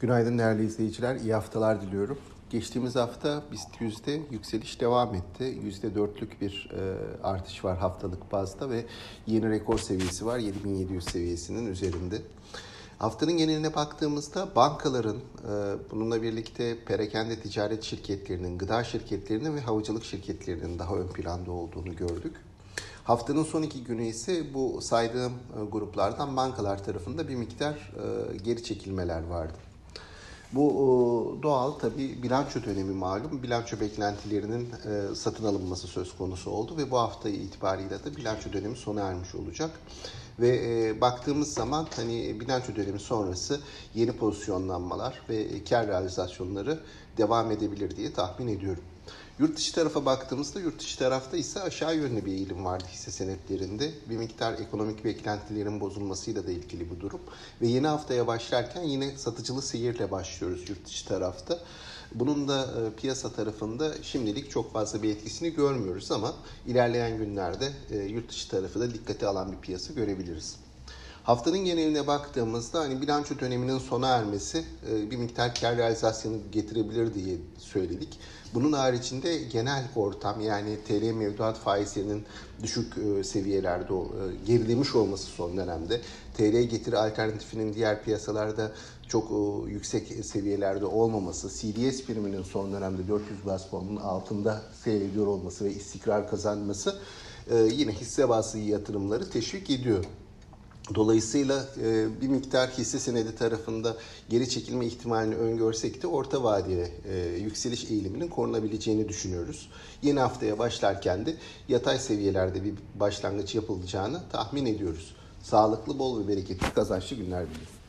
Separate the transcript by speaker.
Speaker 1: Günaydın değerli izleyiciler, iyi haftalar diliyorum. Geçtiğimiz hafta BIST yüzde yükseliş devam etti. Yüzde dörtlük bir e, artış var haftalık bazda ve yeni rekor seviyesi var 7700 seviyesinin üzerinde. Haftanın geneline baktığımızda bankaların, e, bununla birlikte perakende ticaret şirketlerinin, gıda şirketlerinin ve havacılık şirketlerinin daha ön planda olduğunu gördük. Haftanın son iki günü ise bu saydığım e, gruplardan bankalar tarafında bir miktar e, geri çekilmeler vardı. Bu e, doğal tabi bilanço dönemi malum. Bilanço beklentilerinin satın alınması söz konusu oldu ve bu hafta itibariyle de bilanço dönemi sona ermiş olacak. Ve baktığımız zaman hani bilanço dönemi sonrası yeni pozisyonlanmalar ve kar realizasyonları devam edebilir diye tahmin ediyorum. Yurt dışı tarafa baktığımızda yurt dışı tarafta ise aşağı yönlü bir eğilim vardı hisse senetlerinde. Bir miktar ekonomik beklentilerin bozulmasıyla da ilgili bu durum. Ve yeni haftaya başlarken yine satıcılı seyirle başlıyoruz yurt dışı tarafta. Bunun da e, piyasa tarafında şimdilik çok fazla bir etkisini görmüyoruz ama ilerleyen günlerde e, yurt dışı tarafı da dikkate alan bir piyasa görebiliriz. Haftanın geneline baktığımızda hani bilanço döneminin sona ermesi e, bir miktar kar realizasyonu getirebilir diye söyledik. Bunun haricinde genel ortam yani TL mevduat faizlerinin düşük e, seviyelerde e, gerilemiş olması son dönemde TL getiri alternatifinin diğer piyasalarda çok yüksek seviyelerde olmaması, CDS priminin son dönemde 400 bas puanın altında seyrediyor olması ve istikrar kazanması yine hisse bazlı yatırımları teşvik ediyor. Dolayısıyla e, bir miktar hisse senedi tarafında geri çekilme ihtimalini öngörsek de orta vadeli e, yükseliş eğiliminin korunabileceğini düşünüyoruz. Yeni haftaya başlarken de yatay seviyelerde bir başlangıç yapılacağını tahmin ediyoruz. Sağlıklı, bol ve bereketli kazançlı günler diliyorum.